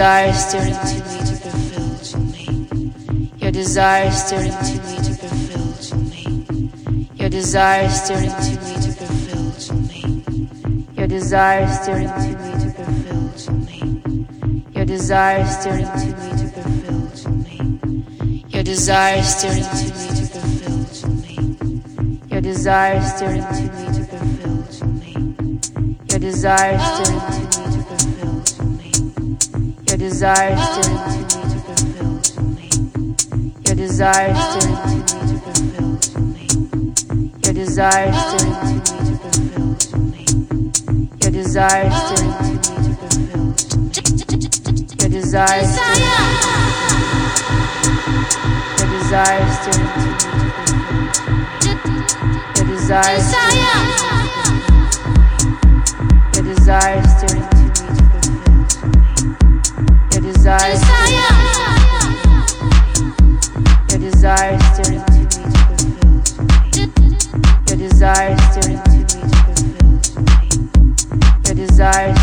desire is turning to me to prevail to me. Your desire is turning to me to prevail to me. Your desire is turning to me to prevail to me. Your desire is turning to me to prevail to me. Your desire is turning to me to prevail to me. Your desire is turning to me to prevail to me. Your desire is turning to me to prevail to me. Your desire is turning desires to me to prevail me. Your desires turn to me to prevail to me. Your desires turn to me to prevail to me. Your desires turn to me to prevail to me. Your desires turn Your desires to me to prevail to me. Your desires turn to me to prevail to me. Your desires desires. Your desires turn into to be fulfilled. Your desires turn into to be fulfilled. Your desires.